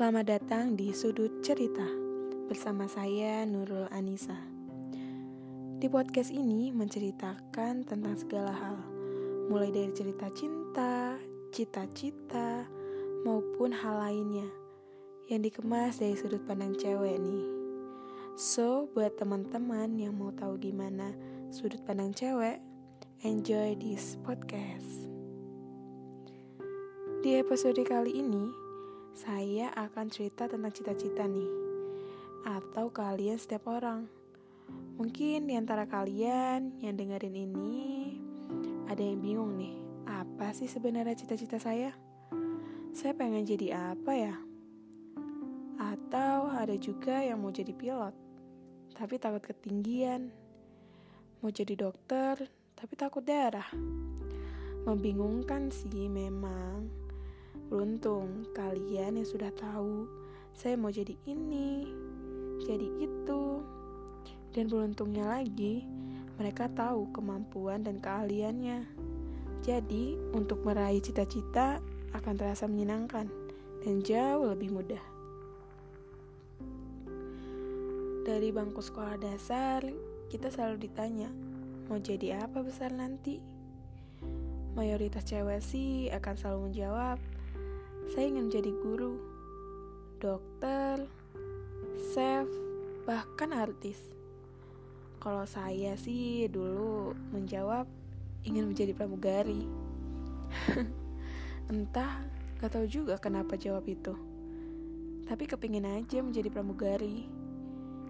Selamat datang di Sudut Cerita bersama saya Nurul Anissa. Di podcast ini menceritakan tentang segala hal, mulai dari cerita cinta, cita-cita, maupun hal lainnya yang dikemas dari sudut pandang cewek nih. So, buat teman-teman yang mau tahu gimana sudut pandang cewek, enjoy this podcast. Di episode kali ini, saya akan cerita tentang cita-cita nih. Atau kalian setiap orang. Mungkin di antara kalian yang dengerin ini ada yang bingung nih, apa sih sebenarnya cita-cita saya? Saya pengen jadi apa ya? Atau ada juga yang mau jadi pilot, tapi takut ketinggian. Mau jadi dokter, tapi takut darah. Membingungkan sih memang. Beruntung kalian yang sudah tahu saya mau jadi ini, jadi itu. Dan beruntungnya lagi, mereka tahu kemampuan dan keahliannya. Jadi, untuk meraih cita-cita akan terasa menyenangkan dan jauh lebih mudah. Dari bangku sekolah dasar, kita selalu ditanya, mau jadi apa besar nanti? Mayoritas cewek sih akan selalu menjawab, saya ingin menjadi guru, dokter, chef, bahkan artis. Kalau saya sih dulu menjawab ingin menjadi pramugari. Entah, gak tahu juga kenapa jawab itu. Tapi kepingin aja menjadi pramugari.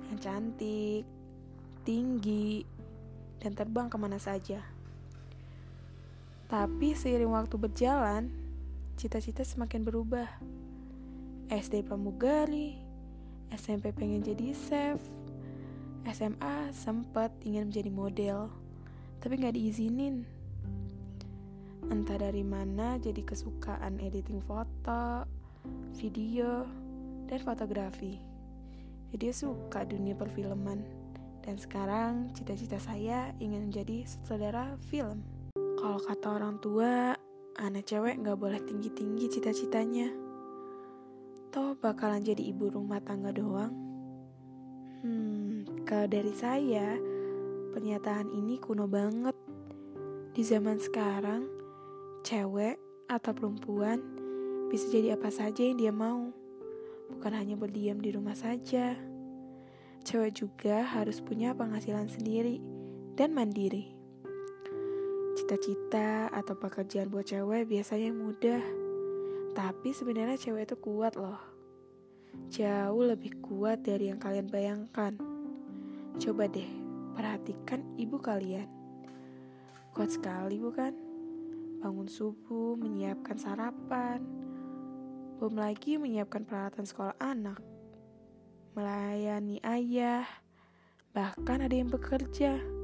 Yang cantik, tinggi, dan terbang ke mana saja. Tapi seiring waktu berjalan, cita-cita semakin berubah. SD pramugari, SMP pengen jadi chef, SMA sempat ingin menjadi model, tapi nggak diizinin. Entah dari mana jadi kesukaan editing foto, video, dan fotografi. Jadi suka dunia perfilman. Dan sekarang cita-cita saya ingin menjadi sutradara film. Kalau kata orang tua, anak cewek gak boleh tinggi-tinggi cita-citanya. Toh bakalan jadi ibu rumah tangga doang. Hmm, kalau dari saya, pernyataan ini kuno banget. Di zaman sekarang, cewek atau perempuan bisa jadi apa saja yang dia mau. Bukan hanya berdiam di rumah saja. Cewek juga harus punya penghasilan sendiri dan mandiri. Cita-cita atau pekerjaan buat cewek biasanya mudah. Tapi sebenarnya cewek itu kuat loh. Jauh lebih kuat dari yang kalian bayangkan. Coba deh, perhatikan ibu kalian. Kuat sekali bukan? Bangun subuh, menyiapkan sarapan. Belum lagi menyiapkan peralatan sekolah anak. Melayani ayah. Bahkan ada yang bekerja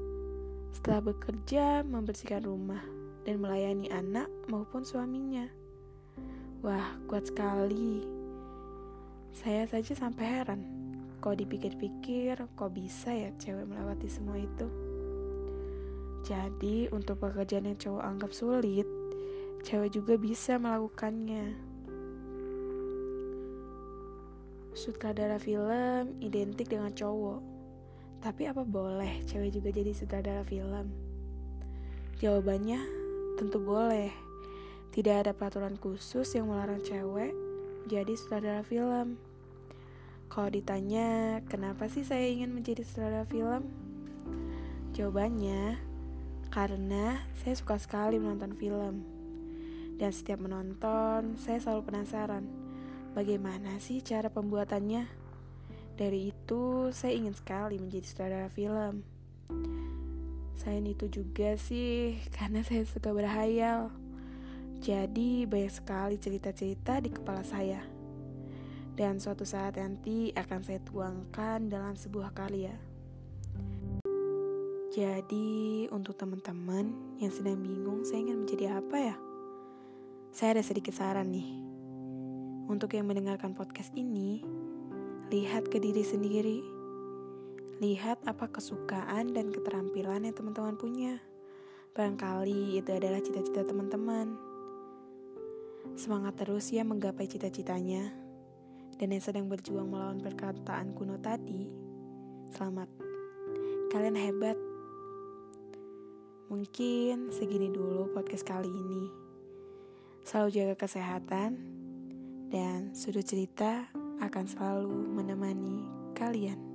setelah bekerja, membersihkan rumah dan melayani anak maupun suaminya. Wah, kuat sekali. Saya saja sampai heran. Kok dipikir-pikir, kok bisa ya cewek melewati semua itu? Jadi, untuk pekerjaan yang cowok anggap sulit, cewek juga bisa melakukannya. Sutradara film identik dengan cowok tapi apa boleh cewek juga jadi sutradara film? Jawabannya tentu boleh. Tidak ada peraturan khusus yang melarang cewek jadi sutradara film. Kalau ditanya, kenapa sih saya ingin menjadi sutradara film? Jawabannya, karena saya suka sekali menonton film. Dan setiap menonton, saya selalu penasaran, bagaimana sih cara pembuatannya? Dari itu, saya ingin sekali menjadi sutradara film. Selain itu juga sih, karena saya suka berhayal. Jadi, banyak sekali cerita-cerita di kepala saya. Dan suatu saat nanti akan saya tuangkan dalam sebuah karya. Jadi, untuk teman-teman yang sedang bingung saya ingin menjadi apa ya? Saya ada sedikit saran nih. Untuk yang mendengarkan podcast ini, Lihat ke diri sendiri. Lihat apa kesukaan dan keterampilan yang teman-teman punya. Barangkali itu adalah cita-cita teman-teman. Semangat terus ya menggapai cita-citanya. dan yang sedang berjuang melawan perkataan kuno tadi, selamat. Kalian hebat. Mungkin segini dulu podcast kali ini. Selalu jaga kesehatan dan sudut cerita akan selalu menemani kalian.